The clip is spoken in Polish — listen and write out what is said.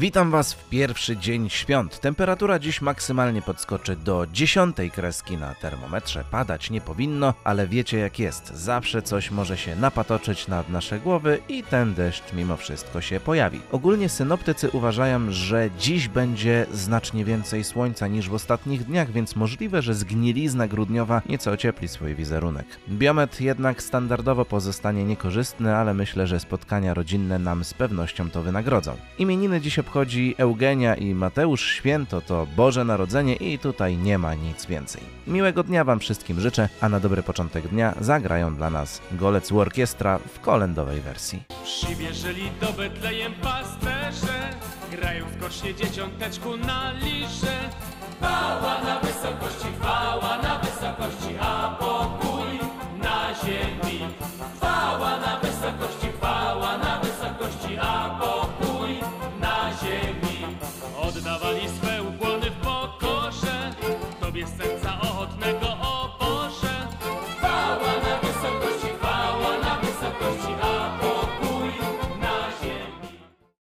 Witam Was w pierwszy dzień świąt. Temperatura dziś maksymalnie podskoczy do 10 kreski na termometrze. Padać nie powinno, ale wiecie jak jest. Zawsze coś może się napatoczyć nad nasze głowy i ten deszcz mimo wszystko się pojawi. Ogólnie synoptycy uważają, że dziś będzie znacznie więcej słońca niż w ostatnich dniach, więc możliwe, że zgnilizna grudniowa nieco ociepli swój wizerunek. Biometr jednak standardowo pozostanie niekorzystny, ale myślę, że spotkania rodzinne nam z pewnością to wynagrodzą. Imieniny dziś obchodzi Eugenia i Mateusz. Święto to Boże Narodzenie i tutaj nie ma nic więcej. Miłego dnia Wam wszystkim życzę, a na dobry początek dnia zagrają dla nas Golec Orkiestra w kolendowej wersji. Przybierzeli do Betlejem pasterze, grają skocznie dzieciąteczku na liże. distance